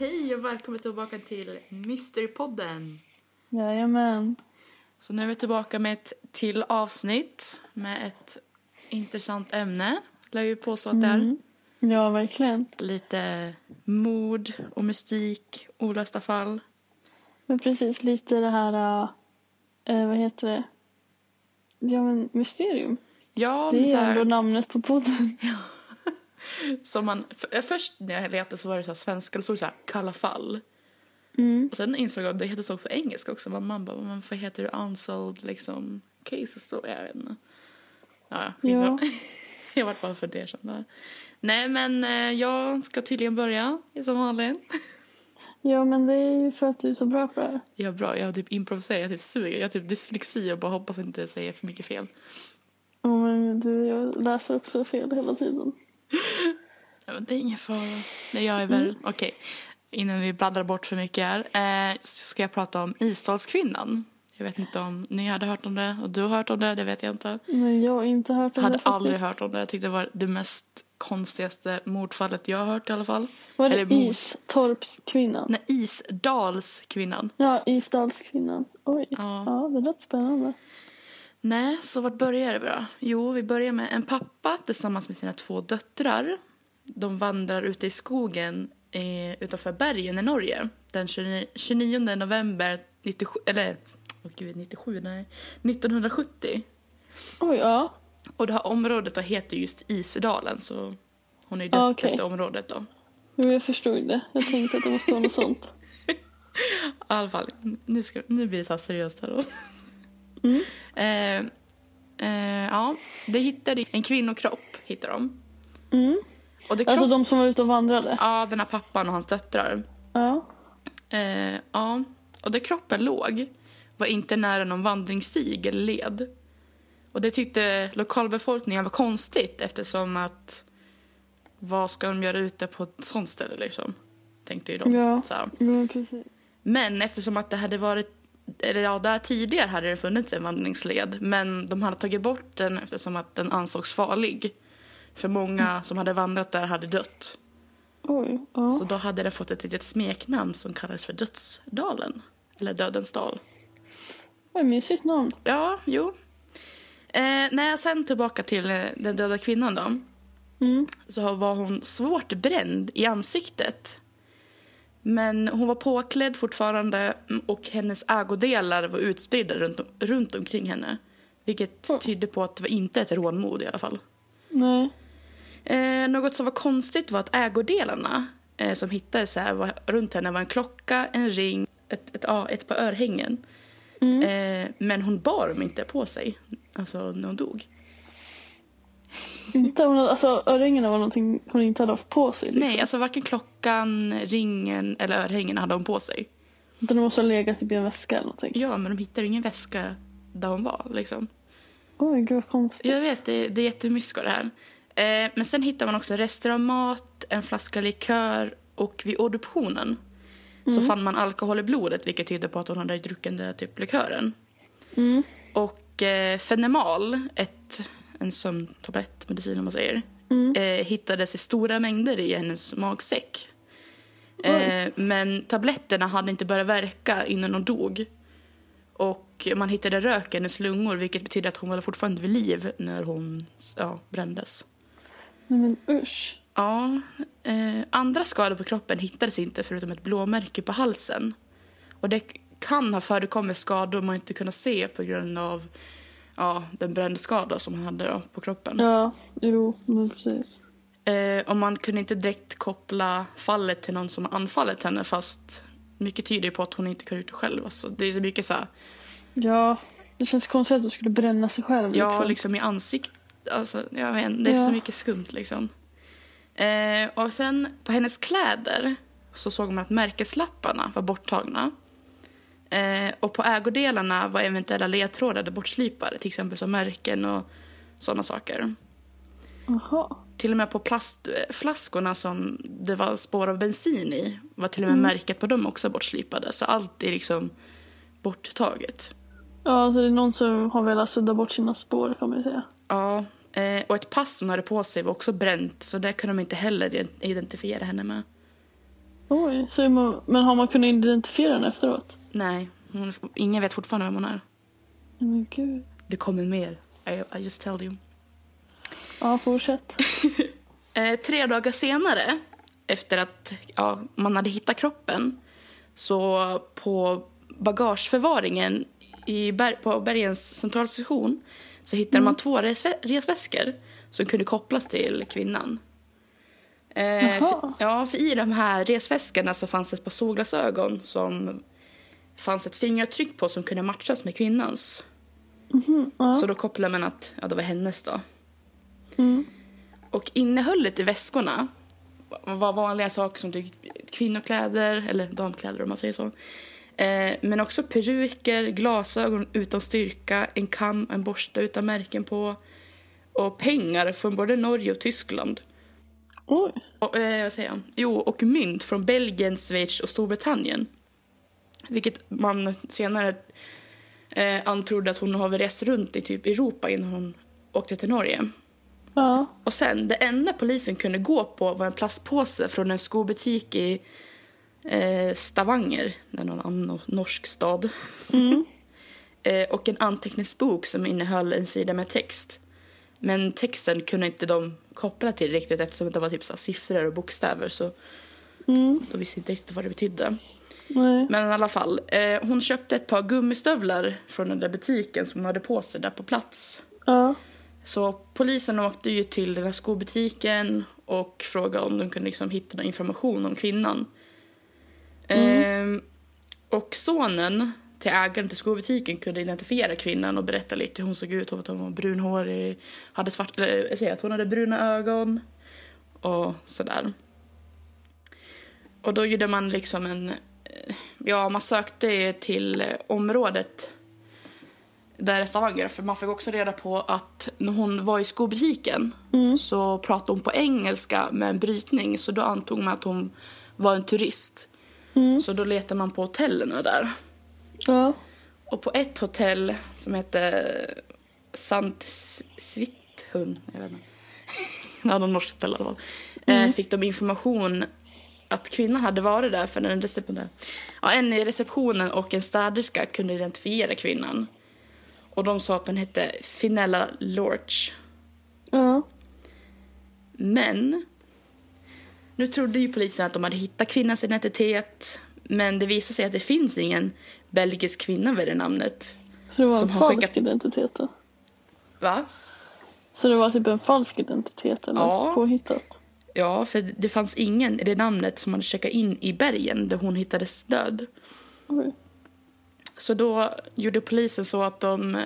Hej och välkommen tillbaka till Mysterypodden. Jajamän. Så nu är vi tillbaka med ett till avsnitt med ett intressant ämne. Lär ju påstå att det är. Mm. Ja, verkligen. Lite mord och mystik, olösta fall. Men precis lite det här, äh, vad heter det? Ja, men mysterium. Ja, Det men så är ändå här, namnet på podden. som man, för, först när jag letade så var det så här svenska, då stod det så här kalla fall. Mm. Och sen insåg jag att det heter så på engelska också. Man, man bara, vad heter det? Unsolved liksom cases då? Jag vet inte. Ja, ja. Jag var i alla fall fundersam där. Nej, men eh, jag ska tydligen börja som vanligt. Ja, men det är ju för att du är så bra på det här. Jag är bra, jag typ improviserat, jag typ suger. Jag har typ dyslexi och bara hoppas inte säga för mycket fel. Ja, men du, jag läser också fel hela tiden. Ja, men det är ingen fara. Gör jag väl. Okej, innan vi bladdrar bort för mycket här. Eh, så ska jag prata om Isdalskvinnan. Jag vet inte om ni hade hört om det och du har hört om det, det vet jag inte. Men jag har inte hört om Jag hade det aldrig hört om det. Jag tyckte det var det mest konstigaste mordfallet jag har hört i alla fall. Var det Eller. Istorpskvinnan? Nej, Isdalskvinnan. Ja, Isdalskvinnan. Oj. Ja. Ja, det lät spännande. Nej, så vart börjar det bra? Jo, vi börjar med en pappa tillsammans med sina två döttrar. De vandrar ute i skogen eh, utanför bergen i Norge den 29, 29 november 97, eller, åh gud, 97, nej, 1970. Oj, ja. Och det här området då heter just Isdalen, så hon är ju döpt Ah, okej. efter området då. Jo, jag förstod det. Jag tänkte att det måste vara något sånt. I alla fall, nu, ska, nu blir det så här seriöst här då. Mm. Eh, eh, ja, det hittade en kvinnokropp, hittade de. Mm. Och det kropp, Alltså de som var ute och vandrade? Ja, den här pappan och hans döttrar. Ja. Eh, ja, och där kroppen låg var inte nära någon vandringsstig eller led. Och det tyckte lokalbefolkningen var konstigt eftersom att vad ska de göra ute på ett sånt ställe liksom? Tänkte ju de. Ja. Så här. Jo, precis. Men eftersom att det hade varit, eller ja, där tidigare hade det funnits en vandringsled men de hade tagit bort den eftersom att den ansågs farlig. För många som hade vandrat där hade dött. Oj. Ja. Så då hade den fått ett litet smeknamn som kallades för Dödsdalen. Eller Dödens dal. Oj, mysigt namn. Ja, jo. Eh, när jag sen tillbaka till eh, den döda kvinnan då. Mm. Så var hon svårt bränd i ansiktet. Men hon var påklädd fortfarande och hennes ägodelar var utspridda runt, runt omkring henne. Vilket Mm. tydde på att det var inte ett rånmord i alla fall. Nej. Eh, något som var konstigt var att ägodelarna eh, som hittades här var, runt henne var en klocka, en ring, ett, ett, ja, ett par örhängen. Mm. Eh, men hon bar dem inte på sig alltså, när hon dog. Inte hon, alltså örhängena var någonting hon inte hade haft på sig. Liksom. Nej, alltså varken klockan, ringen eller örhängena hade hon på sig. Utan det måste ha legat i en väska eller någonting. Ja, men de hittade ingen väska där hon var. Liksom. Oj, gud vad konstigt. Jag vet, det, det är jättemysko det här. Eh, men sen hittar man också rester av mat, en flaska likör och vid obduktionen så fann man alkohol i blodet vilket tyder på att hon hade druckit den där typ likören. Mm. Och eh, fenemal, ett, en sömntablett, medicin om man säger, Mm. eh, hittades i stora mängder i hennes magsäck. Eh, men tabletterna hade inte börjat verka innan hon dog. Och man hittade rök i hennes lungor vilket betyder att hon var fortfarande vid liv när hon ja, brändes. Nej men usch. Ja, eh, andra skador på kroppen hittades inte förutom ett blåmärke på halsen. Och det kan ha förekommit skador man inte kunnat se på grund av ja, den brännskada som hon hade då, på kroppen. Ja, jo, men precis. Eh, och man kunde inte direkt koppla fallet till någon som anfallit henne fast mycket tyder på att hon inte kunde gjort det själv. Alltså, det är så mycket så här, Ja, det känns konstigt att du skulle bränna sig själv. ja liksom. liksom i ansiktet. Alltså, jag vet, inte, det är så Ja. mycket skumt liksom. Eh, och sen på hennes kläder så såg man att märkeslapparna var borttagna. Eh, och på ägodelarna var eventuella ledtrådar bortslipade, till exempel som märken och sådana saker. Jaha. Till och med på plastflaskorna som det var spår av bensin i var till och med märket på dem också bortslipade. Så allt är liksom borttaget. Ja, alltså det är någon som har velat sudda bort sina spår kan man ju säga. Ja, eh, och ett pass hon hade på sig var också bränt så det kunde de inte heller identifiera henne med. Oj, så man, men har man kunnat identifiera henne efteråt? Nej, hon, ingen vet fortfarande vem hon är. Men gud. Det kommer mer. I, I just tell you. Ja, fortsätt. Eh, tre dagar senare, efter att ja, man hade hittat kroppen, så på bagageförvaringen i Ber- på Bergens centralstation så hittade man två resvä- resväskor som kunde kopplas till kvinnan. Eh, för, ja, för i de här resväskorna så fanns ett par solglasögon som fanns ett fingeravtryck på som kunde matchas med kvinnans. Mhm, ja. Så då kopplade man att ja, det var hennes då. Mm. Och innehållet i väskorna var vanliga saker som typ kvinnokläder, eller damkläder om man säger så. Eh, men också peruker, glasögon utan styrka, en kam, en borste utan märken på och pengar från både Norge och Tyskland. Oj. Och, eh, vad säger jag? Jo, och mynt från Belgien, Schweiz och Storbritannien. Vilket man senare eh, antrodde att hon har rest runt i typ Europa innan hon åkte till Norge. Ja. Och sen, det enda polisen kunde gå på var en plastpåse från en skobutik i eh, Stavanger, det är någon annan norsk stad. Mm. eh, och en anteckningsbok som innehöll en sida med text. Men texten kunde inte de koppla till riktigt eftersom det var typ så siffror och bokstäver så Mm. de visste inte riktigt vad det betydde. Nej. Men i alla fall, eh, hon köpte ett par gummistövlar från den där butiken som hon hade på sig där på plats. Ja. Så polisen åkte ju till den här skobutiken och frågade om de kunde liksom hitta någon information om kvinnan. Ehm, och sonen till ägaren till skobutiken kunde identifiera kvinnan och berätta lite hur hon såg ut. Att hon var brunhårig, hade svart, eller, jag säger att hon hade bruna ögon och sådär. Och då gjorde man liksom en... Ja, man sökte till området där i Stavanger. För man fick också reda på att när hon var i skobutiken så pratade hon på engelska med en brytning. Så då antog man att hon var en turist. Mm. Så då letade man på hotellen där. Ja. Och på ett hotell som hette Sant Svithun, jag vet inte. ja, någon norskt hotell i alla fall. Eh, fick de information att kvinnan hade varit där för en reception. Ja, en i receptionen och en städerska kunde identifiera kvinnan. Och de sa att hon hette Finella Lorch. Ja. Men nu trodde ju polisen att de hade hittat kvinnans identitet. Men det visade sig att det finns ingen belgisk kvinna med det namnet. Så det var Som en har falsk skickat- identitet då? Va? Så det var typ en falsk identitet eller Ja. påhittat? Ja, för det fanns ingen i det namnet som hade checkat in i bergen där hon hittades död. Oj. Så då gjorde polisen så att de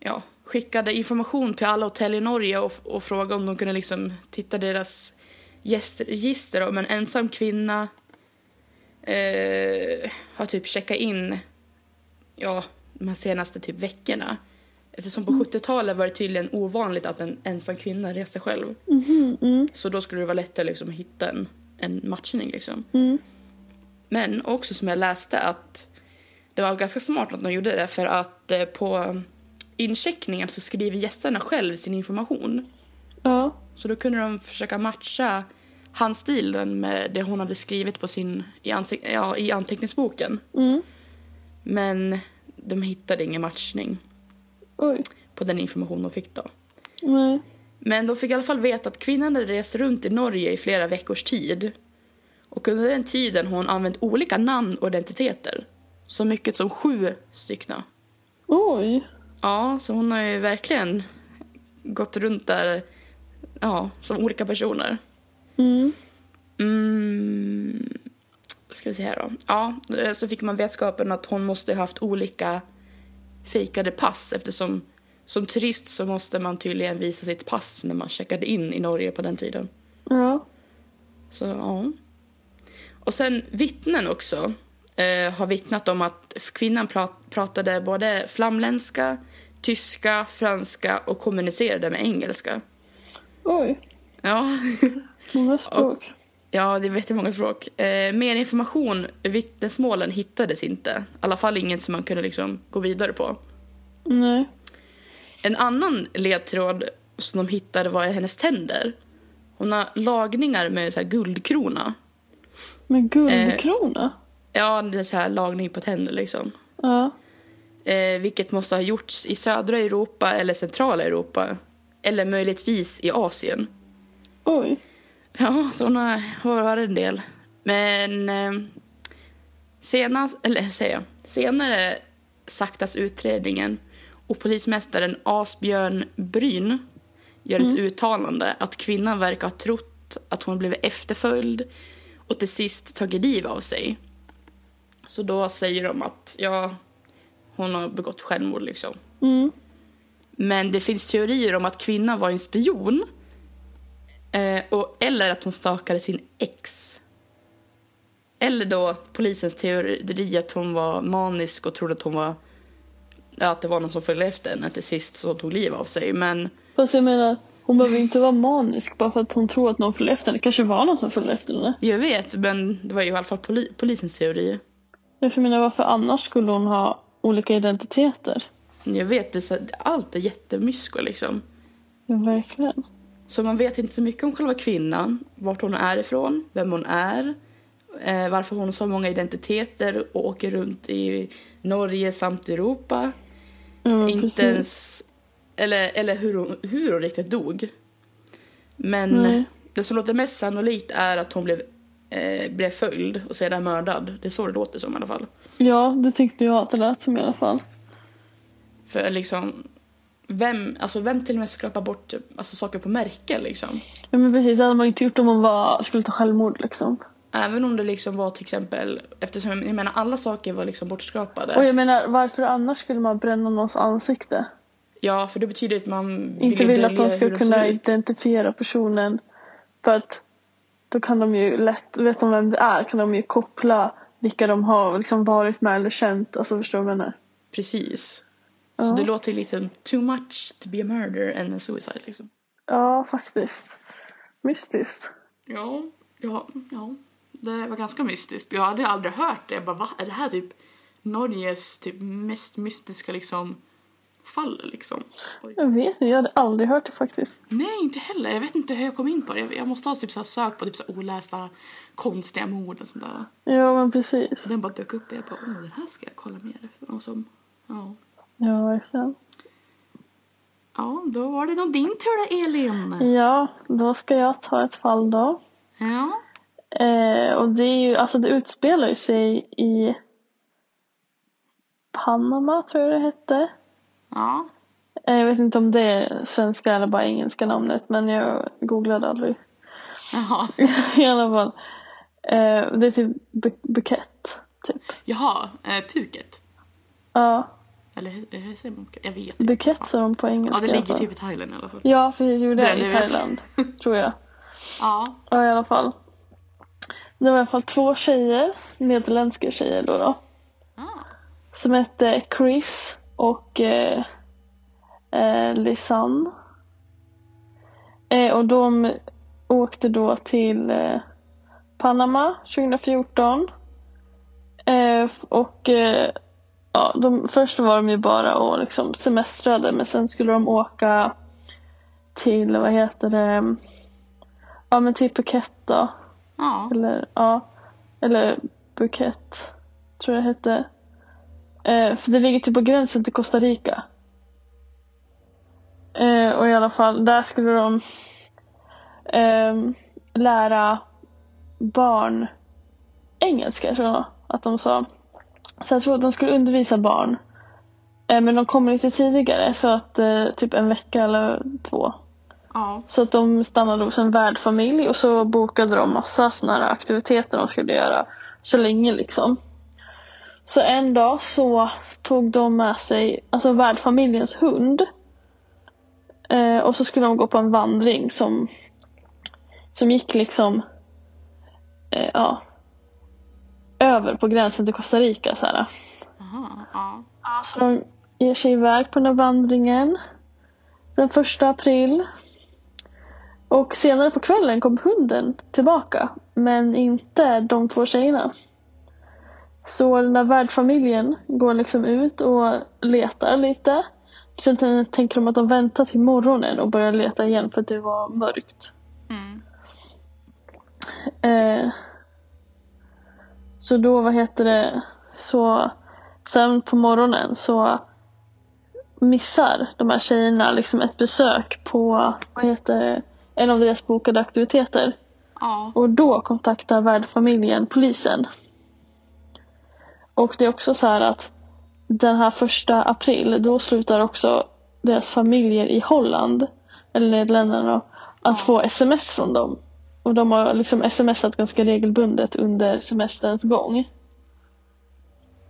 ja, skickade information till alla hotell i Norge och, och frågade om de kunde liksom titta deras gästregister om en ensam kvinna eh, har typ checkat in ja, de senaste typ veckorna. Eftersom på 70-talet var det tydligen ovanligt att en ensam kvinna reste själv. Mhm, mm. Så då skulle det vara lättare liksom, att hitta en, en matchning. Liksom. Mm. Men också som jag läste att det var ganska smart att de gjorde det för att eh, på incheckningen så skriver gästerna själv sin information. Ja. Så då kunde de försöka matcha handstilen med det hon hade skrivit på sin, i, ansik- ja, i anteckningsboken. Mm. Men de hittade ingen matchning Oj. på den information de fick då. Nej. Men de fick i alla fall veta att kvinnan hade rest runt i Norge i flera veckors tid. Och under den tiden har hon använt olika namn och identiteter. Så mycket som sju stycken. Oj. Ja, så hon har ju verkligen gått runt där ja, som olika personer. Mm. Mm, ska vi se här då. Ja, så fick man vetskapen att hon måste ha haft olika fejkade pass eftersom som turist så måste man tydligen visa sitt pass när man checkade in i Norge på den tiden. Ja. Så ja. Och sen vittnen också eh, har vittnat om att kvinnan prat- pratade både flamländska, tyska, franska och kommunicerade med engelska. Oj. Ja, Många språk. ja det vet jag många språk. Eh, mer information, vittnesmålen hittades inte. I alla fall inget som man kunde liksom gå vidare på. Nej. En annan ledtråd som de hittade var hennes tänder. Hon har lagningar med så här guldkrona. Men guldkrona? Ja, det är så här lagning på tänder liksom. Ja. Eh, vilket måste ha gjorts i södra Europa eller centrala Europa. Eller möjligtvis i Asien. Oj. Ja, sådana var det en del. Men eh, senast, eller säger jag, senare saktas utredningen och polismästaren Asbjörn Bryn gör ett uttalande att kvinnan verkar ha trott att hon blivit efterföljd och till sist tagit liv av sig. Så då säger de att ja, hon har begått självmord liksom. Mm. Men det finns teorier om att kvinnan var en spion. Eh, och, eller att hon stakade sin ex. Eller då polisens teori att hon var manisk och trodde att hon var... Ja, att det var någon som följde efter henne till sist så hon tog liv av sig. Men Fast jag menar, hon behöver inte vara manisk bara för att hon tror att någon följer efter henne. Det kanske var någon som följde efter henne. jag vet, men det var ju i alla fall poli- polisens teori. Jag menar, varför annars skulle hon ha olika identiteter? Jag vet, det allt är jättemysko liksom. Ja, verkligen. Så man vet inte så mycket om själva kvinnan, vart hon är ifrån, vem hon är, eh, varför hon har så många identiteter och åker runt i Norge samt Europa. Ja, inte precis. ens... Eller, eller hur, hon, hur hon riktigt dog. Men Nej. det som låter mest sannolikt är att hon blev, eh, blev följd och sedan mördad. Det är så det låter som i alla fall. Ja, det tyckte jag att det lät som i alla fall. För liksom... Vem, alltså vem till och med skrapar bort alltså, saker på märken liksom? Ja, men precis. Det hade man ju inte gjort om hon var, skulle ta självmord liksom. Även om det liksom var till exempel, eftersom jag menar alla saker var liksom bortskrapade. Och jag menar, varför annars skulle man bränna någons ansikte? Ja, för det betyder att man Inte ju vill att de ska kunna identifiera personen. För att då kan de ju lätt, vet de vem det är, kan de ju koppla vilka de har liksom varit med eller känt. Alltså förstår du vad jag menar? Precis. Ja. Så det låter lite too much to be a murder and a suicide liksom. Ja, faktiskt. Mystiskt. Ja, ja, ja. Det var ganska mystiskt. Jag hade aldrig hört det. Jag bara, va? Är det här typ Norges typ mest mystiska liksom fall liksom? Oj. Jag vet inte, jag hade aldrig hört det faktiskt. Nej, inte heller. Jag vet inte hur jag kom in på det. Jag, jag måste ha typ så här sökt på typ så här olästa konstiga mord och sånt där. Ja, men precis. Den bara dök upp och jag bara, åh, den här ska jag kolla mer så, ja. Ja, verkligen. Ja, då var det nog din tur då, Elin. Ja, då ska jag ta ett fall då. Ja. Eh, och det är ju, alltså det utspelar ju sig i Panama tror jag det hette. Ja. Eh, jag vet inte om det är svenska eller bara engelska namnet men jag googlade aldrig. Jaha. I alla fall. Eh, det är typ Bu- Bukett. Typ. Jaha, eh, Phuket. Ja, Eller hur säger man? Jag vet inte. Bukett sa de på engelska Ja, det ligger typ i Thailand i alla fall. Ja, precis. Jo, det är i. Thailand. tror jag. Ja. Ja, i alla fall. Det var i alla fall två tjejer, nederländska tjejer då. då Ah. som hette Chris och eh, eh, Lisanne. Eh, och de åkte då till eh, Panama 2014. Eh, och eh, ja, de, först var de ju bara och liksom semestrade men sen skulle de åka till, vad heter det, ja men till Phuket då. Ja. Eller ja, eller Phuket tror jag det hette. Eh, för det ligger typ på gränsen till Costa Rica. Eh, och i alla fall, där skulle de ehm, lära barn engelska tror jag att de sa. Så jag tror att de skulle undervisa barn. Eh, men de kommer lite tidigare så att eh, typ en vecka eller två. Ja. Så att de stannade hos en värdfamilj och så bokade de massa såna här aktiviteter de skulle göra så länge liksom. Så en dag så tog de med sig, alltså värdfamiljens hund. Eh, och så skulle de gå på en vandring som, som gick liksom, eh, ja, över på gränsen till Costa Rica så här. Aha. Ja. Ja, så de ger sig iväg på den här vandringen den första april. Och senare på kvällen kom hunden tillbaka, men inte de två tjejerna. Så den där värdfamiljen går liksom ut och letar lite. Sen tänker de att de väntar till morgonen och börjar leta igen för att det var mörkt. Mm. Eh, Så då, vad heter det, så sen på morgonen så missar de här tjejerna liksom ett besök på, vad heter det, en av deras bokade aktiviteter. Ja. Och då kontaktar värdfamiljen polisen. Och det är också så här att den här första april, då slutar också deras familjer i Holland, eller Nederländerna, att få sms från dem. Och de har liksom smsat ganska regelbundet under semesterns gång.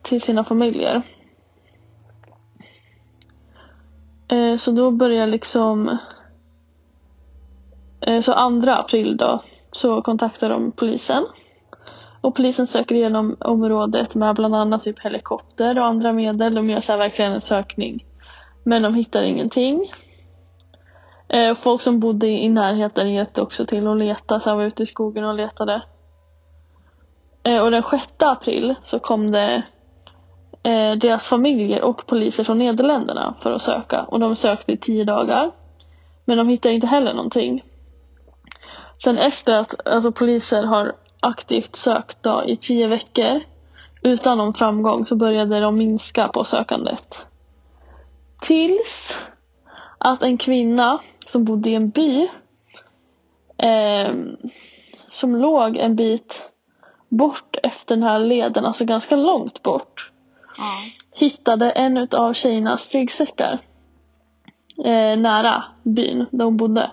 Till sina familjer. Eh, Så då börjar liksom Eh, Så 2 april då så kontaktar de polisen. Och polisen söker igenom området med bland annat typ helikopter och andra medel. De gör så här verkligen en sökning. Men de hittar ingenting. Eh, Folk som bodde i närheten hjälpte också till att leta, så han var ute i skogen och letade. Eh, Och den 6 april så kom det eh, deras familjer och poliser från Nederländerna för att söka. Och de sökte i tio dagar. Men de hittade inte heller någonting. Sen efter att alltså, poliser har aktivt sökt då, i tio veckor utan någon framgång så började de minska på sökandet. Tills att en kvinna som bodde i en by eh, som låg en bit bort efter den här leden, alltså ganska långt bort Ja. hittade en av tjejernas ryggsäckar eh, nära byn där hon bodde.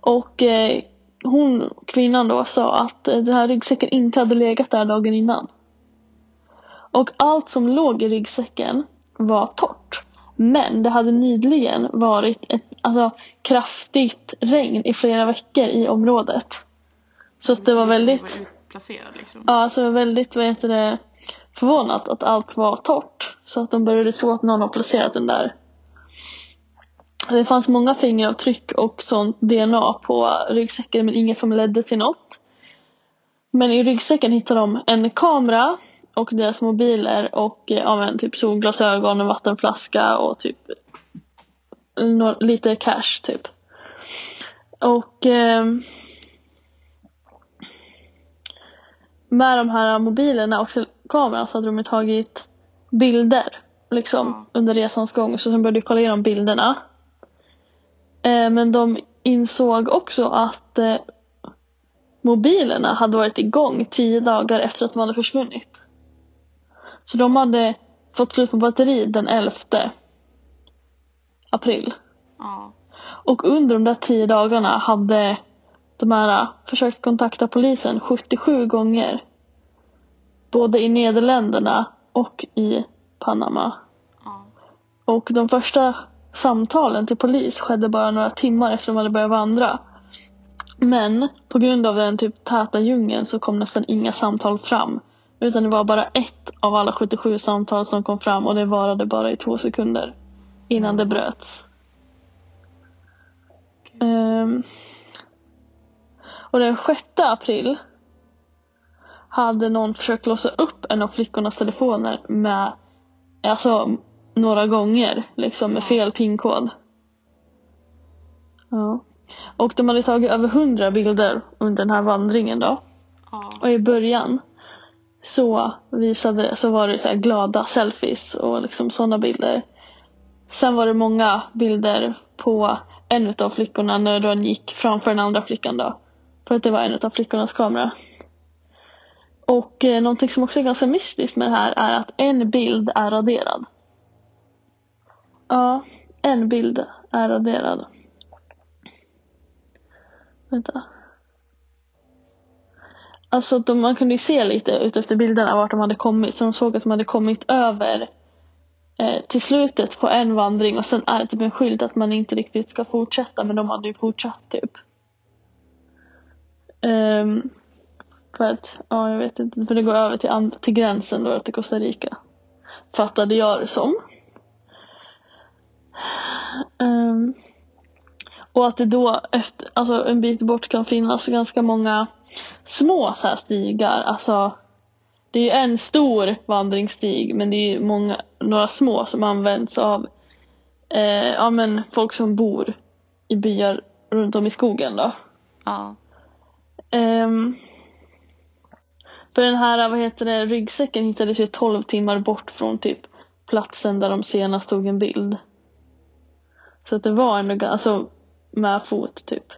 Och eh, hon, kvinnan då, sa att eh, den här ryggsäcken inte hade legat där dagen innan. Och allt som låg i ryggsäcken var torrt. Men det hade nyligen varit ett alltså, kraftigt regn i flera veckor i området. Så att det var väldigt var utplacerad liksom. Ja, alltså väldigt, vad heter det, förvånat att allt var torrt. Så att de började tro att någon har placerat den där. Det fanns många fingeravtryck och sånt DNA på ryggsäcken men inget som ledde till något. Men i ryggsäcken hittade de en kamera och deras mobiler och eh, ja, men, typ solglasögon, en vattenflaska och typ nå- lite cash typ. Och ehm, med de här mobilerna och kameran så hade de tagit bilder liksom under resans gång så de började kolla igenom bilderna. Eh, men de insåg också att eh, mobilerna hade varit igång tio dagar efter att de hade försvunnit. Så de hade fått slut på batteri den 11 april. Ja. Och under de där tio dagarna hade de här försökt kontakta polisen 77 gånger. Både i Nederländerna och i Panama. Ja. Och de första samtalen till polis skedde bara några timmar efter de hade börjat vandra. Men på grund av den typ täta djungeln så kom nästan inga samtal fram. Utan det var bara ett av alla 77 samtal som kom fram och det varade bara i två sekunder. Innan det bröts. Ehm, och den 6 april hade någon försökt låsa upp en av flickornas telefoner med, alltså några gånger liksom med fel pinkod. Ja. Och de hade tagit över 100 bilder under den här vandringen då. Ja. Och i början så visade det så var det så här glada selfies och liksom sådana bilder. Sen var det många bilder på en av flickorna när den gick framför den andra flickan då. För att det var en av flickornas kamera. Och eh, någonting som också är ganska mystiskt med det här är att en bild är raderad. Ja, en bild är raderad. Vänta. Alltså de, man kunde ju se lite utefter bilderna vart de hade kommit. Så de såg att de hade kommit över eh, till slutet på en vandring och sen är det typ en skylt att man inte riktigt ska fortsätta men de hade ju fortsatt typ. Um, för att, ja jag vet inte, för det går över till, and- till gränsen då till Costa Rica. Fattade jag det som. Um, och att det då efter, alltså en bit bort kan finnas ganska många små så här stigar. Alltså det är ju en stor vandringsstig men det är ju många, några små som används av eh, ja, men folk som bor i byar runt om i skogen då. Ja. Ehm, För den här vad heter det, ryggsäcken hittades ju 12 timmar bort från typ platsen där de senast tog en bild. Så att det var ändå alltså med fot typ.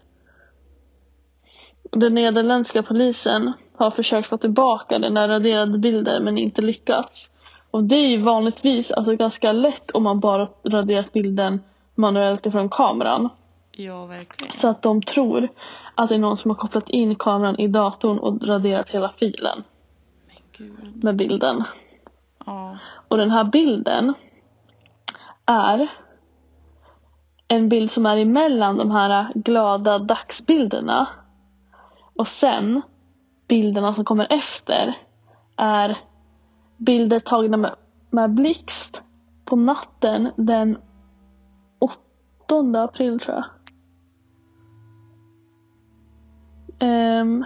Den nederländska polisen har försökt få tillbaka den där raderade bilden men inte lyckats. Och det är ju vanligtvis alltså ganska lätt om man bara raderat bilden manuellt ifrån kameran. Ja, verkligen. Så att de tror att det är någon som har kopplat in kameran i datorn och raderat hela filen med bilden. Ja. Och den här bilden är en bild som är emellan de här glada dagsbilderna. Och sen bilderna som kommer efter är bilder tagna med, med blixt på natten den 8 april tror jag. Um,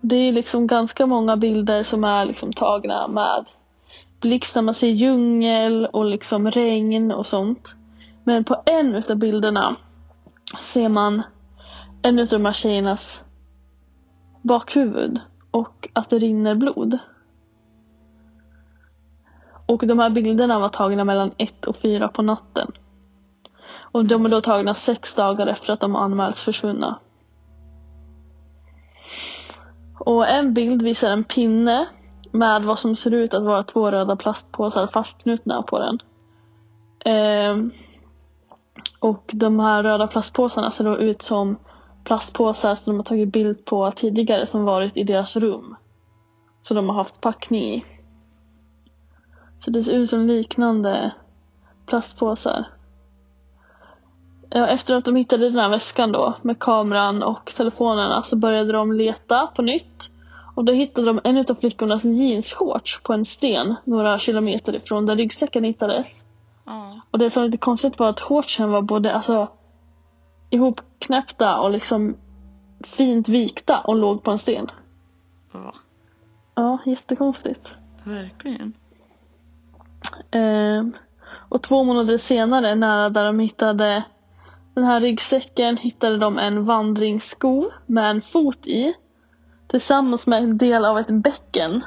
det är liksom ganska många bilder som är liksom tagna med blixt när man ser djungel och liksom regn och sånt. Men på en utav bilderna ser man en utav de här tjejernas bakhuvud och att det rinner blod. Och de här bilderna var tagna mellan ett och fyra på natten. Och de är då tagna sex dagar efter att de anmälts försvunna. Och en bild visar en pinne med vad som ser ut att vara två röda plastpåsar fastknutna på den. Ehm, och de här röda plastpåsarna ser då ut som plastpåsar som de har tagit bild på tidigare som varit i deras rum. Så de har haft packning i. Så det ser ut som liknande plastpåsar. Efter att de hittade den här väskan då med kameran och telefonerna så började de leta på nytt. Och då hittade de en av flickornas jeansshorts på en sten några kilometer ifrån där ryggsäcken hittades. Ja. Och det som var lite konstigt var att shortsen var både alltså ihopknäppta och liksom fint vikta och låg på en sten. Va? Ja, jättekonstigt. Verkligen. Ehm, och två månader senare, nära där de hittade den här ryggsäcken, hittade de en vandringssko med en fot i. Tillsammans med en del av ett bäcken.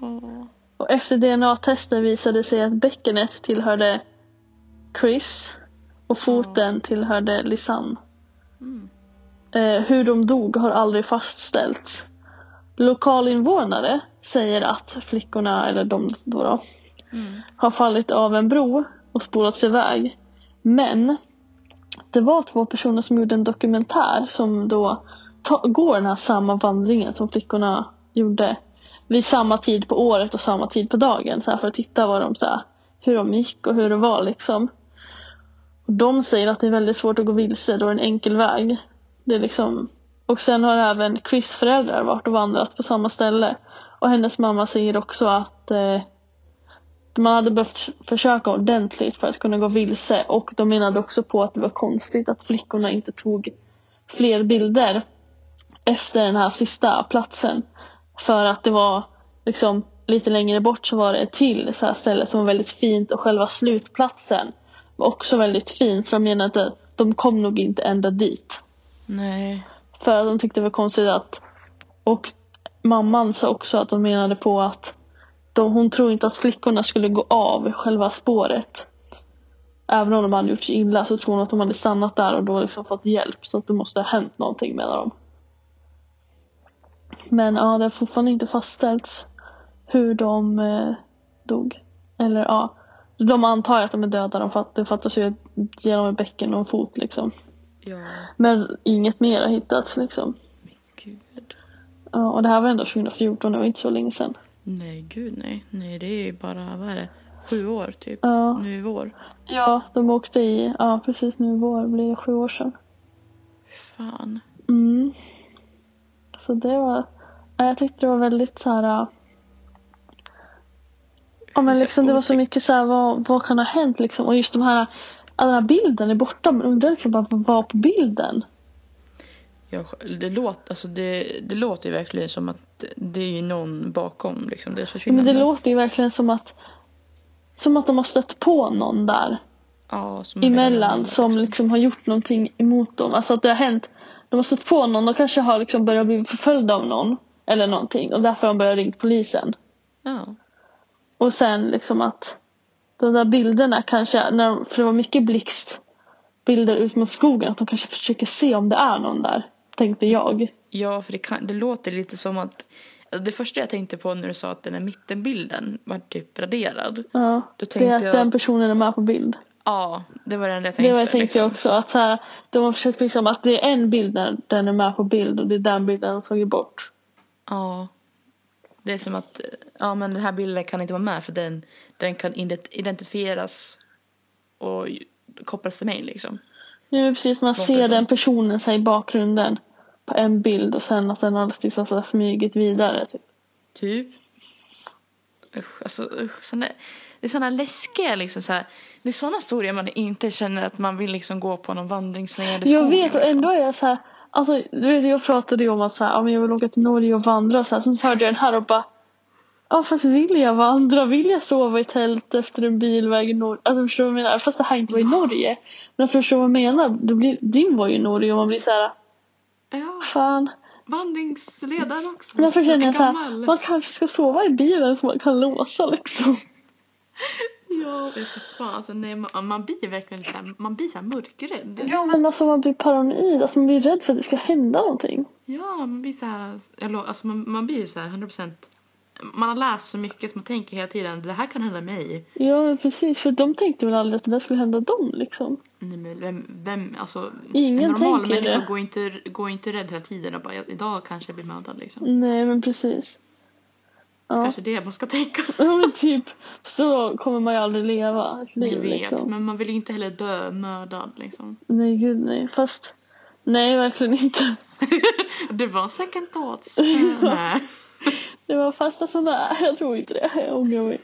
Åh. Och efter DNA-tester visade det sig att bäckenet tillhörde Chris och foten tillhörde Lisanne. Mm. Eh, hur de dog har aldrig fastställts. Lokalinvånare säger att flickorna, eller de då, då Mm. har fallit av en bro och spolats iväg. Men det var två personer som gjorde en dokumentär som då går den här samma vandringen som flickorna gjorde vid samma tid på året och samma tid på dagen så för att titta vad de, så här, hur de gick och hur det var liksom. Och de säger att det är väldigt svårt att gå vilse då är det en enkel väg. Det är liksom... Och sen har även Chris föräldrar varit och vandrat på samma ställe. Och hennes mamma säger också att eh, man hade behövt försöka ordentligt för att kunna gå vilse och de menade också på att det var konstigt att flickorna inte tog fler bilder efter den här sista platsen. För att det var liksom lite längre bort så var det ett till så här ställe som var väldigt fint och själva slutplatsen var också väldigt fint så de menade att de kom nog inte ända dit. Nej. För de tyckte det var konstigt att och mamman sa också att de menade på att de, hon tror inte att flickorna skulle gå av själva spåret. Även om de hade gjort sig illa så tror hon att de hade stannat där och då liksom fått hjälp. Så att det måste ha hänt någonting menar de. Men ja, det har fortfarande inte fastställts hur de eh, dog. Eller ja, de antar att de är döda. De fatt, det fattas ju genom ett bäcken och en fot liksom. Ja. Men inget mer har hittats liksom. Gud. Ja, och det här var ändå 2014, det var inte så länge sedan. Nej, gud nej. Nej, det är ju bara, vad är det? Sju år typ. Ja. Nu i vår. Ja, de åkte i, ja precis nu i vår blir det sju år sedan. Fan. Mm. Så det var, ja, jag tyckte det var väldigt så här. Ja men liksom det var så mycket så här, vad, vad kan ha hänt liksom? Och just de här, all den här bilden är borta, men undrar liksom bara vad var på bilden? Ja, det, låter, alltså det, det låter ju verkligen som att det är ju någon bakom liksom, deras Men försvinnande. det låter ju verkligen som att, som att de har stött på någon där. ja, som är emellan mellan, som liksom har gjort någonting emot dem. Alltså att det har hänt. De har stött på någon, de kanske har liksom börjat bli förföljda av någon. Eller någonting. Och därför har de börjat ringa polisen. Ja. Och sen liksom att de där bilderna kanske, när för det var mycket blixtbilder ut mot skogen, att de kanske försöker se om det är någon där. Tänkte jag. Ja, för det, kan, det låter lite som att... alltså Det första jag tänkte på när du sa att den här mittenbilden var typ raderad. Ja. Då Det är tänkte att den jag... personen är med på bild. Ja, det var det enda jag Det tänkte. var jag tänkte liksom. jag också. Att så här, de har försökt liksom att det är en bild där den är med på bild och det är den bilden de har tagit bort. Ja. Det är som att ja, men den här bilden kan inte vara med för den, den kan ident- identifieras och kopplas till mig liksom. Det precis man Låter ser så. den personen så i bakgrunden på en bild och sen att den har liksom så smugit vidare. Typ. Typ. Usch, alltså usch. Såna, det är såna läskiga liksom så här. Det är såna historier man inte känner att man vill liksom gå på någon vandringsled i Jag vet och liksom. ändå är jag så här, alltså du vet jag pratade ju om att så här, ja, jag vill åka till Norge och vandra så här. Sen så hörde jag den här och bara Ja fast vill jag vandra? Vill jag sova i tält efter en bilväg i Norge? Alltså förstår du vad jag menar? Fast det här inte var i Norge. Men alltså förstår du vad jag menar? Det blir, din var ju i Norge och man blir så här, Ja, fan. vandringsledaren också. Men så känner jag så här, man kanske ska sova i bilen så man kan låsa liksom. Ja, det är fan. Alltså, nej, man, man blir verkligen lite så här, man blir så här mörkrädd. Ja men alltså man blir paranoid, alltså man blir rädd för att det ska hända någonting. Ja, man blir så här, eller, alltså man, man blir så här 100%. Man har läst så mycket som man tänker hela tiden, det här kan hända mig. Ja precis, för de tänkte väl aldrig att det där skulle hända dem liksom. Nej, men vem, vem, alltså, Ingen en normal tänker människa det. går inte, går inte rädd hela tiden och bara, idag kanske jag blir mördad liksom. Nej men precis. Ja, Kanske det man ska tänka. ja men typ, så kommer man ju aldrig leva ett Jag liv vet, liksom. men man vill ju inte heller dö mördad liksom. Nej gud nej, fast nej verkligen inte. Det var second thoughts. Nej. Det var fasta sådär, jag tror inte det, jag ångrar mig.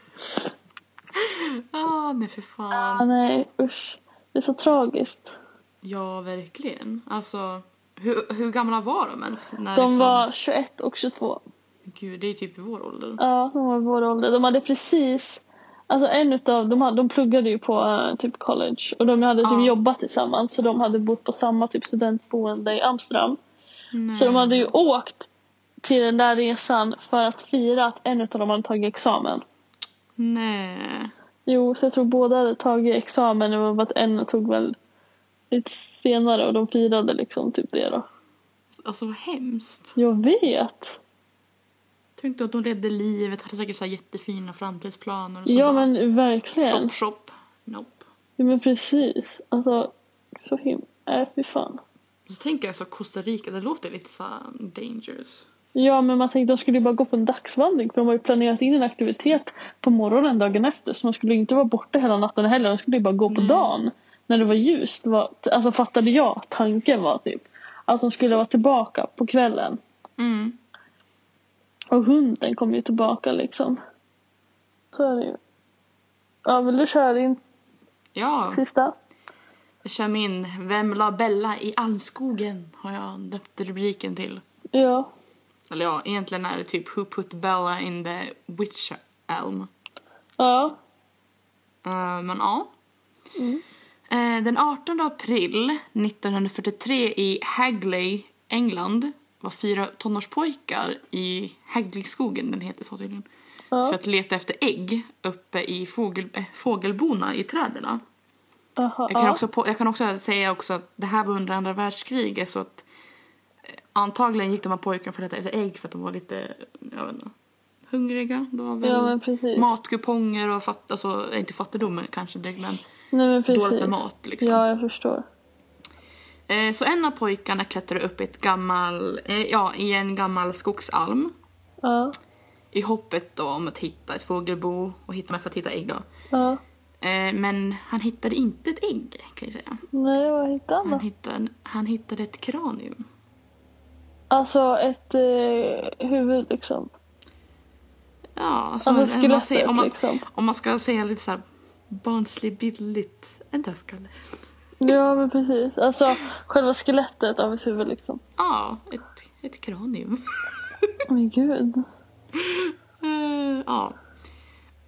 Ah, nej för fan. nej usch. Det är så tragiskt. Ja, verkligen. Alltså, hur, hur gamla var de ens? När De liksom, var 21 och 22. Gud, det är typ i vår ålder. Ja, de var i vår ålder. De hade precis, alltså en utav, de, hade, de pluggade ju på eh, typ college och de hade typ Ja. jobbat tillsammans så de hade bott på samma typ studentboende i Amsterdam. Nej. Så de hade ju åkt till den där resan för att fira att en utav dem hade tagit examen. Nej. Jo, så jag tror båda hade tagit examen, bara att en tog väl lite senare och de firade liksom typ det då. Alltså vad hemskt. Jag vet! Tänkte att de ledde livet, hade säkert så här jättefina framtidsplaner och så Ja bara, men verkligen. Shop, shop. Nope. Ja men precis. Alltså, så himla, äh, fy fan. Så tänker jag så Costa Rica, det låter lite så dangerous. Ja men man tänkte de skulle ju bara gå på en dagsvandring för de har ju planerat in en aktivitet på morgonen dagen efter så man skulle inte vara borta hela natten heller, de skulle ju bara gå på Nej. dagen. När det var ljust. Var, alltså fattade jag tanken var typ. Att de skulle vara tillbaka på kvällen. Mm. Och hunden kom ju tillbaka liksom. Så är det ju. Ja vill du köra din Ja, sista? jag kör min Vem la Bella i almskogen har jag döpt rubriken till. Ja. Eller ja, egentligen är det typ Who put Bella in the witch elm. Ja. Eh, men ja. Mm. Eh, den 18 april 1943 i Hagley, England var fyra tonårspojkar i Hagleyskogen, den heter så tydligen, Ja. för att leta efter ägg uppe i fågel, äh, fågelbona i träden. Aha, Jag kan, ja. också på, jag kan också säga också att det här var under andra världskriget så att eh, antagligen gick de här pojkarna för att leta efter ägg för att de var lite, jag vet inte, hungriga. Det var väl Ja matkuponger och fatt, alltså, inte fattigdom kanske direkt men Nej men dåligt med mat liksom. Ja jag förstår. Eh, så en av pojkarna klättrade upp i ett gammal, eh, ja, i en gammal skogsalm Ja. i hoppet då om att hitta ett fågelbo och hitta, för att hitta ägg då. Ja. Eh, men han hittade inte ett ägg kan jag säga. Nej vad hittade han Han då? hittade, han hittade ett kranium. Alltså ett eh, huvud liksom. Ja, alltså, Alltså man skelettet om, man, liksom. om man ska säga lite så här barnsligt bildligt, en dödskalle. Ja men precis. Alltså själva skelettet av ett huvud liksom. Ja, ett, ett kranium. Men gud. Eh, ja.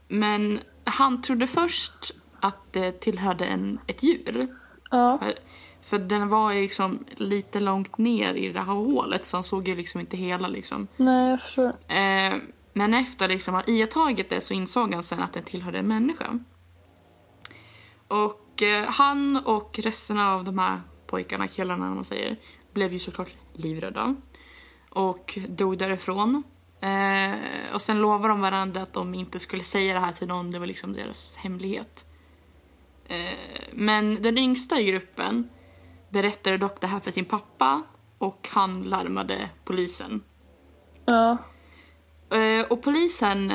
Men han trodde först att det tillhörde en, ett djur. Ja. För, För den var ju liksom lite långt ner i det här hålet så han såg ju liksom inte hela liksom. Nej, jag förstår. Eh, men efter liksom att iakttagit det så insåg han sen att den tillhörde en människa. Och eh, han och resten av de här pojkarna, killarna man säger, blev ju såklart livrädda. Och dog därifrån. Eh, och sen lovade de varandra att de inte skulle säga det här till någon, det var liksom deras hemlighet. Eh, men den yngsta i gruppen berättade dock det här för sin pappa och han larmade polisen. Ja. Eh, och polisen,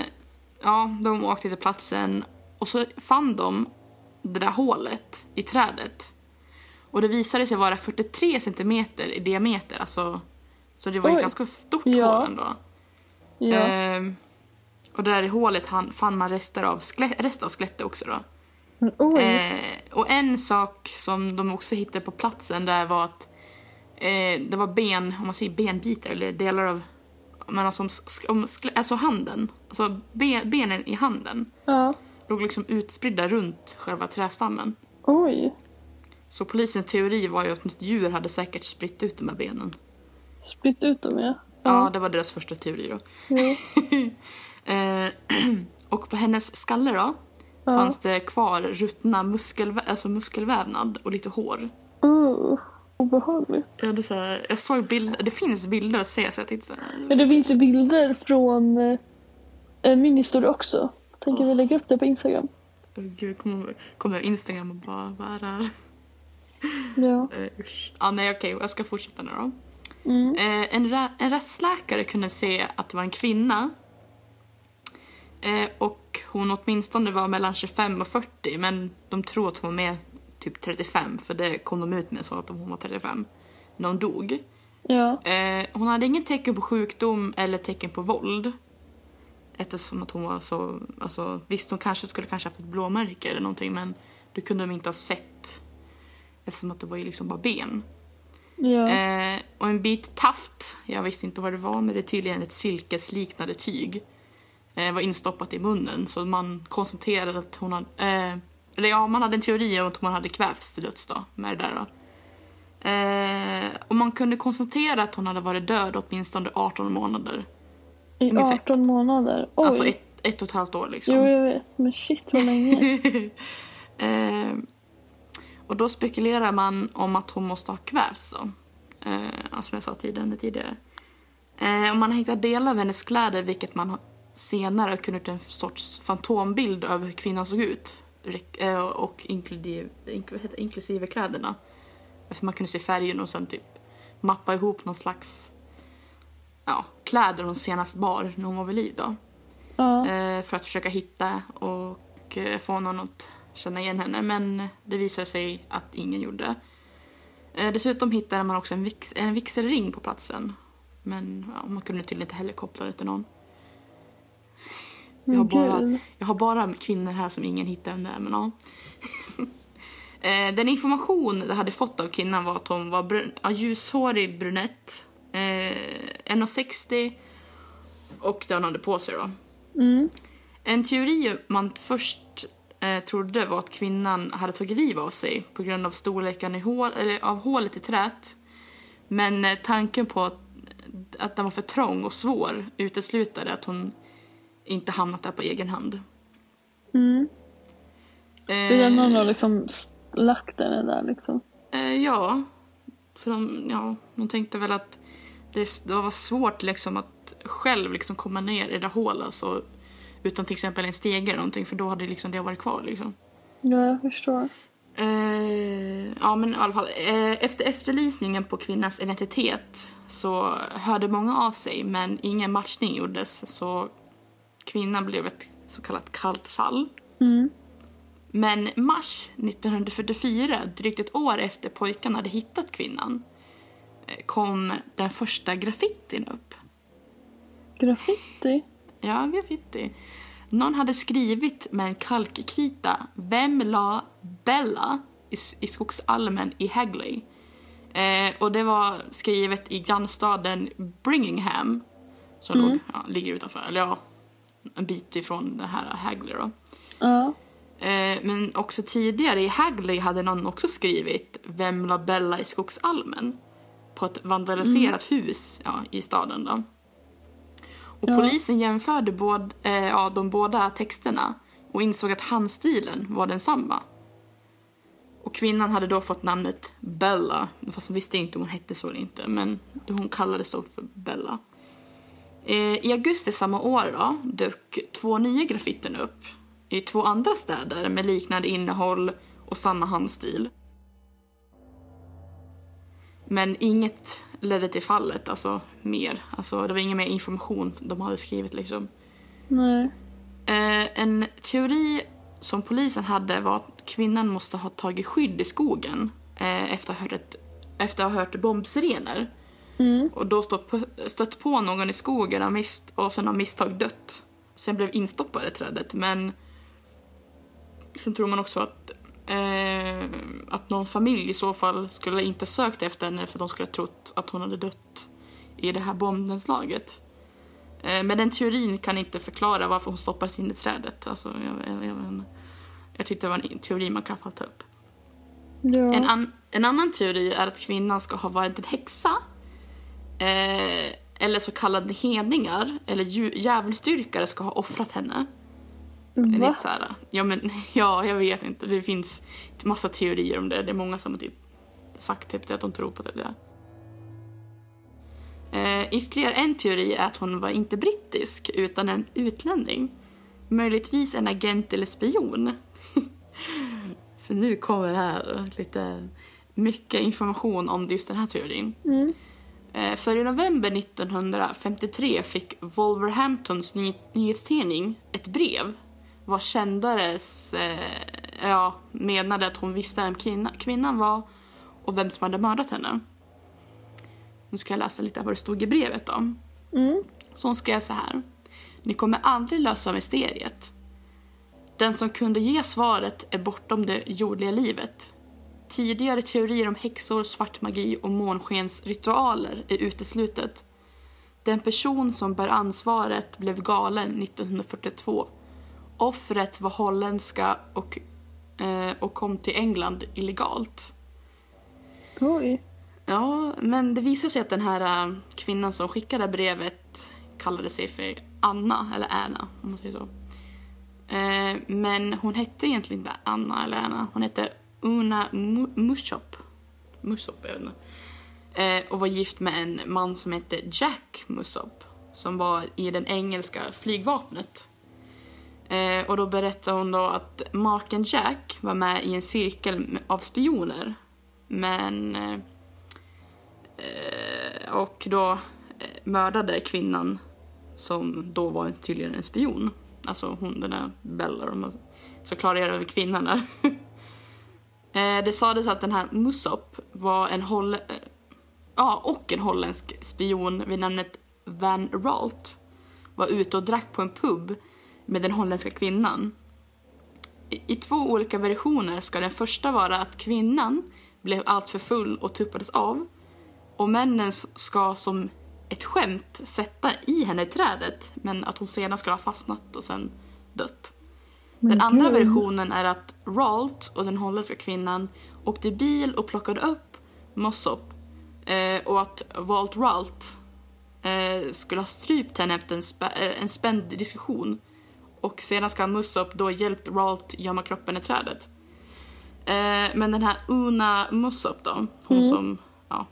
ja, de åkte till platsen och så fann de det där hålet i trädet. Och det visade sig vara 43 centimeter i diameter, alltså. Så det var Oj. ganska stort Ja. hål ändå. Ja. Ehm, och där i hålet han, fann man rester av, rester av skelettet också då. Men oj. Eh, och en sak som de också hittade på platsen där var att eh, det var ben, om man säger benbitar eller delar av, men alltså, om, om, alltså handen, alltså ben, benen i handen Ja. Låg liksom utspridda runt själva trästammen. Oj. Så polisens teori var ju att något djur hade säkert spritt ut de här benen. Spritt ut dem ja. Ja, det var deras första teori då. Eh, och på hennes skalle då Ja. fanns det kvar ruttna muskelvä- alltså muskelvävnad och lite hår. Uh, obehagligt. Jag, hade så här, jag såg bilder, det finns bilder att se så jag tänkte så här, Ja, det finns ju bilder från eh, min historia också. Tänker vi lägga upp det på Instagram? åh gud, kommer, kommer Instagram och bara, vad är det här? Ja. Eh, usch. Ja, nej okej, jag ska fortsätta nu då. Mm. Eh, en, rä- en rättsläkare kunde se att det var en kvinna. Eh, och hon åtminstone var mellan 25 och 40 men de tror att hon var med typ 35 för det kom de ut med så att hon var 35 när hon dog. Ja. Eh, hon hade ingen tecken på sjukdom eller tecken på våld. Eftersom att hon var så, alltså visst hon kanske skulle kanske haft ett blåmärke eller någonting men det kunde de inte ha sett. Eftersom att det var ju liksom bara ben. Ja. Eh, och en bit taft, jag visste inte vad det var men det är tydligen ett silkesliknande tyg. Eh, var instoppat i munnen så man konstaterade att hon hade, eh, eller ja man hade en teori om att hon hade kvävts till döds då med det där då. Eh, och man kunde konstatera att hon hade varit död åtminstone 18 månader. I ungefär. 18 månader. Oj. Alltså ett, ett och ett halvt år liksom. Jo, jag vet. Men shit vad länge. Eh, och då spekulerar man om att hon måste ha kvävts då. Eh, som jag sa tidigare. tidigare. Eh, och man har hittat delar av hennes kläder vilket man har senare kunnat en sorts fantombild över hur kvinnan såg ut. Eh, och inklusive, inklusive kläderna. För man kunde se färgen och sen typ mappa ihop någon slags ja, kläder hon senast bar när hon var vid liv då. Ja. Eh, för att försöka hitta och eh, få någon att känna igen henne. Men det visade sig att ingen gjorde. Eh, dessutom hittade man också en, vix, en vigselring på platsen. Men ja, man kunde tydligen inte heller koppla det till någon. Jag har, bara, jag har bara kvinnor här som ingen hittar vem det är, men ja. Eh, Den information jag hade fått av kvinnan var att hon var brun, ja, ljushårig brunett, eh, 1,60 och det hon hade på sig då. Mm. En teori man först eh, trodde var att kvinnan hade tagit liv av sig på grund av storleken i hål, eller av hålet i träet. Men eh, tanken på att, att den var för trång och svår uteslutade att hon inte hamnat där på egen hand. Mm. Eh, Utan någon har liksom lagt den där liksom. Eh, ja, för de, ja, de tänkte väl att det, det var svårt liksom att själv liksom komma ner i det där hålet alltså, utan till exempel en stege eller någonting för då hade liksom det varit kvar. Liksom. Ja, jag förstår. Eh, ja, men i alla fall. Eh, efter efterlysningen på kvinnans identitet så hörde många av sig men ingen matchning gjordes så kvinnan blev ett så kallat kallt fall. Mm. Men mars 1944, drygt ett år efter pojkarna hade hittat kvinnan, kom den första graffitin upp. Graffiti? Ja, graffiti. Någon hade skrivit med en kalkkrita Vem la Bella i, i skogsalmen i Hagley? Eh, och det var skrivet i grannstaden Bringingham som låg, ja, ligger utanför, eller ja, en bit ifrån den här Hagley då. Ja. Eh, men också tidigare i Hagley hade någon också skrivit Vem la Bella i skogsalmen? På ett vandaliserat hus ja, i staden då. Och Ja. polisen jämförde båd, eh, ja, de båda texterna och insåg att handstilen var densamma. Och kvinnan hade då fått namnet Bella, fast hon visste inte om hon hette så eller inte, men hon kallades då för Bella. Eh, I augusti samma år då, dök två nya graffiten upp i två andra städer med liknande innehåll och samma handstil. Men inget ledde till fallet, alltså mer. Alltså det var ingen mer information de hade skrivit liksom. Nej. Eh, en teori som polisen hade var att kvinnan måste ha tagit skydd i skogen eh, efter, att ha hört ett, efter att ha hört bombsirener. Mm. Och då stått stött på någon i skogen och, mist, och sen har misstag dött. Sen blev instoppad i trädet. Men sen tror man också att, eh, att någon familj i så fall skulle inte sökt efter henne för de skulle ha trott att hon hade dött i det här bombnedslaget. Eh, men den teorin kan inte förklara varför hon stoppades in i trädet. Alltså, jag, jag, jag, jag tyckte det var en teori man kan få ta upp. Ja. En, an, en annan teori är att kvinnan ska ha varit en häxa. Eh, eller så kallade hedningar eller djävulsdyrkare ska ha offrat henne. Va? Lite så här, ja, men, ja, jag vet inte. Det finns massa teorier om det. Det är många som har typ sagt typ det, att de tror på det. där. Eh, ytterligare en teori är att hon var inte brittisk utan en utlänning. Möjligtvis en agent eller spion. För nu kommer här lite mycket information om just den här teorin. Mm. Eh, För i november 1953 fick Wolverhamptons ny- nyhetstidning ett brev vars kändares eh, ja, menade att hon visste vem kvinna, kvinnan var och vem som hade mördat henne. Nu ska jag läsa lite vad det stod i brevet då. Mm. Så hon skrev så här. Ni kommer aldrig lösa mysteriet. Den som kunde ge svaret är bortom det jordliga livet. Tidigare teorier om häxor, svart magi och månskensritualer är uteslutet. Den person som bär ansvaret blev galen 1942. Offret var holländska och, eh, och kom till England illegalt. Oj. Ja, men det visar sig att den här äh, kvinnan som skickade brevet kallade sig för Anna, eller Anna om man säger så. Eh, men hon hette egentligen inte Anna eller Anna. Hon hette Una Mushop. Mushop, jag vet inte. Eh, och var gift med en man som hette Jack Mussop. Som var i den engelska flygvapnet. Eh, och då berättade hon då att maken Jack var med i en cirkel av spioner. Men eh, och då eh, mördade kvinnan som då var tydligen en spion. Alltså hon den där Bella, Så man ska klargöra kvinnan där. eh, det sades att den här Musop var en holl... Eh, ja, och en holländsk spion vid namnet Van Ralt var ute och drack på en pub med den holländska kvinnan. I, I två olika versioner ska den första vara att kvinnan blev alltför full och tuppades av och männen ska som ett skämt sätta i henne i trädet men att hon sedan ska ha fastnat och sen dött. Den Men andra gud. versionen är att Ralt och den holländska kvinnan åkte bil och plockade upp Mossop eh, och att Walt Ralt eh, skulle ha strypt henne efter en, spä- eh, en spänd diskussion och sedan ska Mussop då hjälpt Ralt gömma kroppen i trädet. Eh, men den här Una Mussop då, hon Mm. som ja,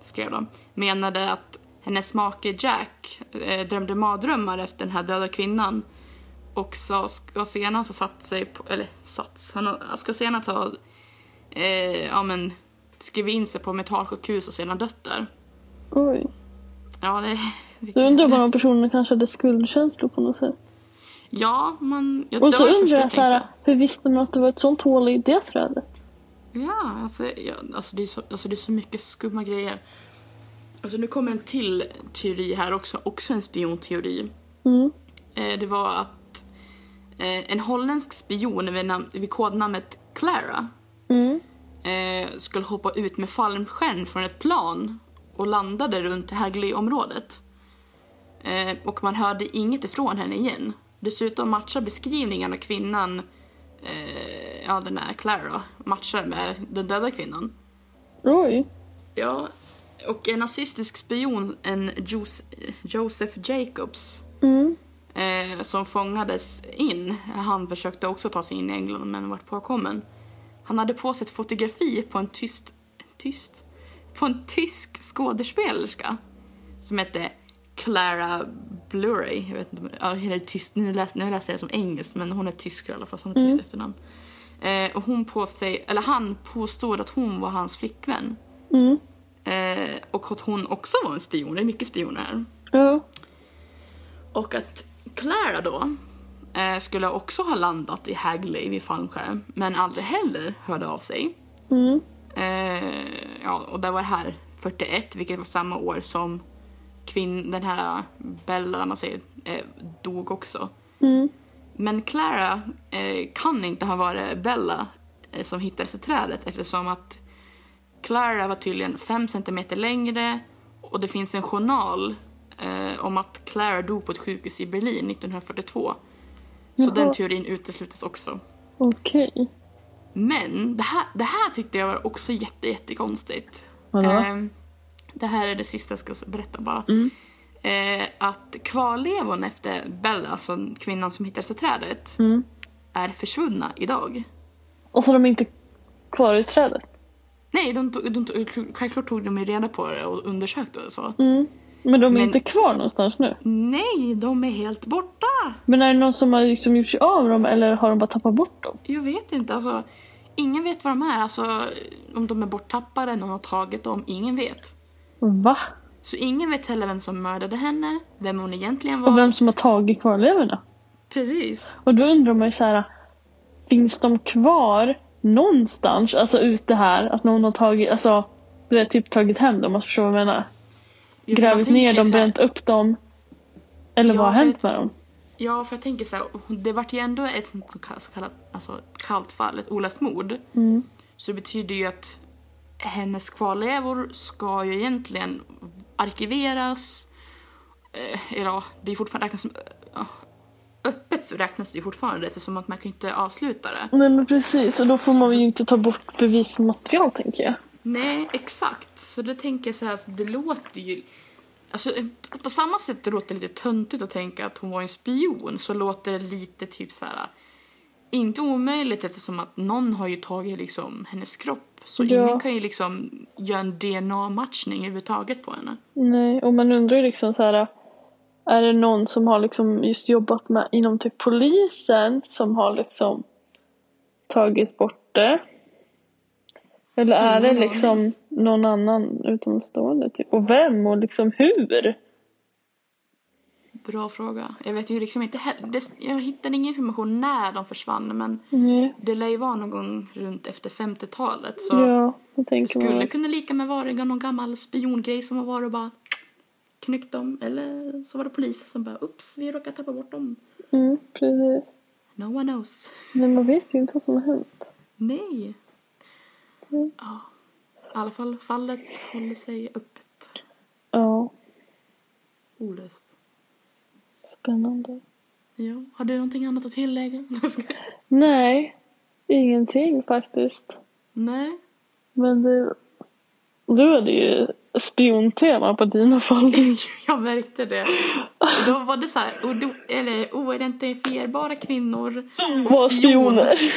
skrev då, menade att hennes make Jack eh, drömde mardrömmar efter den här döda kvinnan och så ska senare ha satt sig på, eller satt, han ska senare ha eh, ja, men, skrivit in sig på mentalsjukhus och sedan dött där. Oj. Ja, det... Då undrar man om personen kanske hade skuldkänslor på något sätt. Ja, man... Ja, Och så undrar jag så här, hur visste man att det var ett sånt hål i det trädet? Ja, alltså, ja, alltså, det är så, alltså det är så mycket skumma grejer. Alltså nu kommer en till teori här också, också en spionteori. Mm. Eh, det var att eh, en holländsk spion vid, namn, vid kodnamnet Clara Mm. eh, skulle hoppa ut med fallskärm från ett plan och landade runt Hagley-området. Eh, och man hörde inget ifrån henne igen. Dessutom matchar beskrivningen av kvinnan eh, ja den där Clara då, matchar med den döda kvinnan. Oj. Ja, och en nazistisk spion, en Jos- Joseph Jacobs, Mm. eh, som fångades in. Han försökte också ta sig in i England men var påkommen. Han hade på sig ett fotografi på en tyst, tyst? På en tysk skådespelerska som hette Clara Bluray. Jag vet inte, ja, det är tyst, nu, läs, nu läste jag det som engelskt men hon är tysk i alla fall så hon har tyst efternamn. Eh, och hon på sig, eller han påstod att hon var hans flickvän. Mm. Eh, och att hon också var en spion. Det är mycket spioner här. Ja. Och att Clara då eh, skulle också ha landat i Hagley vid fallskärm men aldrig heller hörde av sig. Mm. Eh, ja, och det var här 41, vilket var samma år som kvinn, den här Bella, man säger, eh, dog också. Mm. Men Clara eh, kan inte ha varit Bella eh, som hittades i trädet eftersom att Clara var tydligen fem centimeter längre och det finns en journal eh, om att Clara dog på ett sjukhus i Berlin 1942. Så Jaha. den teorin uteslutas också. Okej. Men det här, det här tyckte jag var också jätte, jättekonstigt. Vadå? Det här är det sista jag ska berätta bara. Eh, att kvarlevorna efter Bella, alltså kvinnan som hittades i trädet, Mm. är försvunna idag. Och så är de inte kvar i trädet? Nej, de, tog- de, tog- självklart tog de ju reda på det och undersökte och så. Mm. Men de är Men- inte kvar någonstans nu? Nej, de är helt borta! Men är det någon som har liksom gjort sig av dem eller har de bara tappat bort dem? Jag vet inte, alltså. Ingen vet var de är. Alltså, om de är borttappade, någon har tagit dem, ingen vet. Va? Så ingen vet heller vem som mördade henne, vem hon egentligen var. Och vem som har tagit kvarlevorna? Precis. Och då undrar man ju så här. Finns de kvar någonstans? Alltså ute här? Att någon har tagit, alltså du vet, typ tagit hem dem, om man förstår vad jag menar. Ja, för man Grävt ner dem, bränt upp dem. Eller Ja, vad har hänt att- med dem? Ja, för jag tänker så här, det vart ju ändå ett så kallat, så kallat alltså, kallt fall, ett olöst mord. Mm. Så det betyder ju att hennes kvarlevor ska ju egentligen arkiveras. Eh, eller ja, det är fortfarande räknas som... eh, öppet räknas det ju fortfarande eftersom att man kan inte avsluta det. Nej men precis, och då får man ju inte ta bort bevismaterial tänker jag. Nej, exakt. Så det tänker jag så här, det låter ju... Alltså, på samma sätt det låter lite töntigt att tänka att hon var en spion så låter det lite typ så här... Inte omöjligt eftersom att någon har ju tagit liksom hennes kropp. Så Ja. ingen kan ju liksom göra en DNA-matchning överhuvudtaget på henne. Nej, och man undrar ju liksom så här. Är det någon som har liksom just jobbat med inom typ polisen som har liksom tagit bort det? Eller är det Ingen aning. liksom någon annan utomstående typ? Och vem och liksom hur? Bra fråga. Jag vet ju liksom inte heller. Jag hittade ingen information när de försvann men Nej. det lär ju vara någon gång runt efter 50-talet. Så Ja, det man. skulle väl. kunna lika med vara någon gammal spiongrej som har varit och bara knyckt dem. Eller så var det polisen som bara ups, vi råkade tappa bort dem. Mm, precis. No one knows. Men man vet ju inte vad som har hänt. Nej. Mm. Ja. I alla fall fallet håller sig öppet. Ja, Olöst. Spännande. Ja. Har du någonting annat att tillägga? Nej, ingenting faktiskt. Nej. Men det, du hade ju spiontema på dina fall. Jag märkte det. Då var det så här, eller oidentifierbara kvinnor. Var spioner.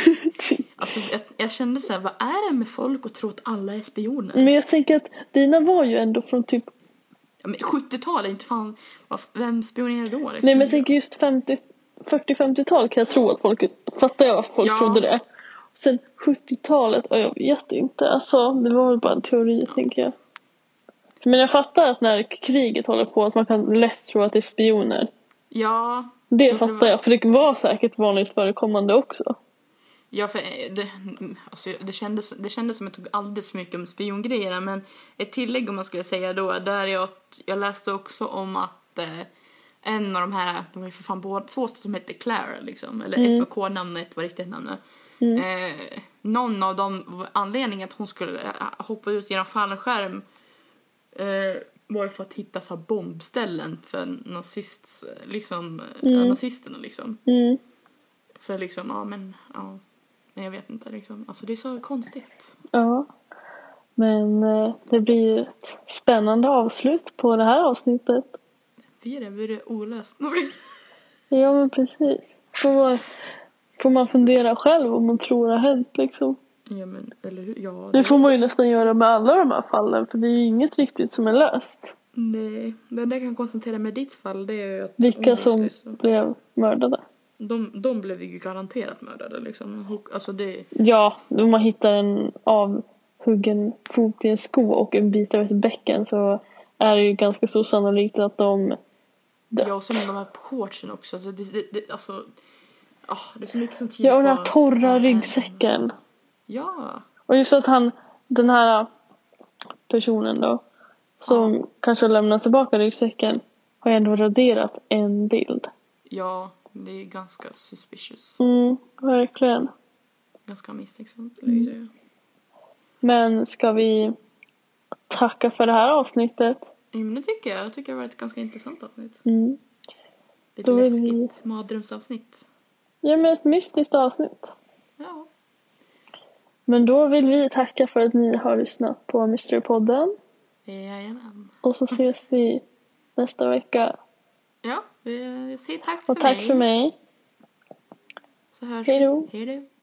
Alltså, jag, jag kände så här, vad är det med folk och tro att alla är spioner? Men jag tänker att dina var ju ändå från typ, Ja, men 70-talet, inte fan, vem spionerade då? Liksom? nej men jag tänker just 50, 40-50-tal kan jag tro att folk, fattar jag att folk Ja. trodde det. Sen 70-talet, ja, jag vet inte, alltså det var väl bara en teori tänker jag. Men jag fattar att när kriget håller på att man kan lätt tro att det är spioner. Ja, Det Ja, fattar jag, för det var säkert vanligt förekommande också. Ja för eh, det, alltså, det, kändes, det kändes som att jag tog alldeles för mycket om spiongrejerna men ett tillägg om man skulle säga då, där jag, jag läste också om att eh, en av de här, de var ju för fan båda, två som hette Clara liksom, eller ett var kodnamn och ett var riktigt namn. Eh, någon av dem, anledningen att hon skulle eh, hoppa ut genom fallskärm eh, var för att hitta så bombställen för nazists, liksom, eh, nazisterna liksom. Mm. För liksom, ja men, ja. Nej, jag vet inte liksom. Alltså det är så konstigt. Ja. Men eh, det blir ju ett spännande avslut på det här avsnittet. Är det, är det olöst. Ja men precis. Får, får man fundera själv om man tror har hänt liksom. Ja men, eller hur? Ja. Det får man ju nästan göra med alla de här fallen för det är ju inget riktigt som är löst. Nej, det enda jag kan konstatera med ditt fall det är ju att Vilka som blev mördade. De, de blev ju garanterat mördade liksom. Alltså det, Ja, om man hittar en avhuggen fot i en sko och en bit av ett bäcken så är det ju ganska så sannolikt att de dött. ja och sen de här shortsen också. Alltså, det, det, det, alltså, ah, det är så mycket som tyder Ja, och den på... här torra ryggsäcken. Ja, Och just att han, den här personen då, som kanske har lämnat tillbaka ryggsäcken, har ändå raderat en bild. ja, det är ganska suspicious. Mm, verkligen. Ganska misstänksamt, skulle jag säga. Men ska vi tacka för det här avsnittet? Ja, men det tycker jag. Jag tycker det var ett ganska intressant avsnitt. Mm. Lite Då vill vi- läskigt mardrömsavsnitt. Ja, men ett mystiskt avsnitt. Ja. Men då vill vi tacka för att ni har lyssnat på Mysterypodden. Jajamän. Och så ses vi nästa vecka. Ja, jag säger tack för Och tack mig. för mig. Så hörs Hej då. Hej då.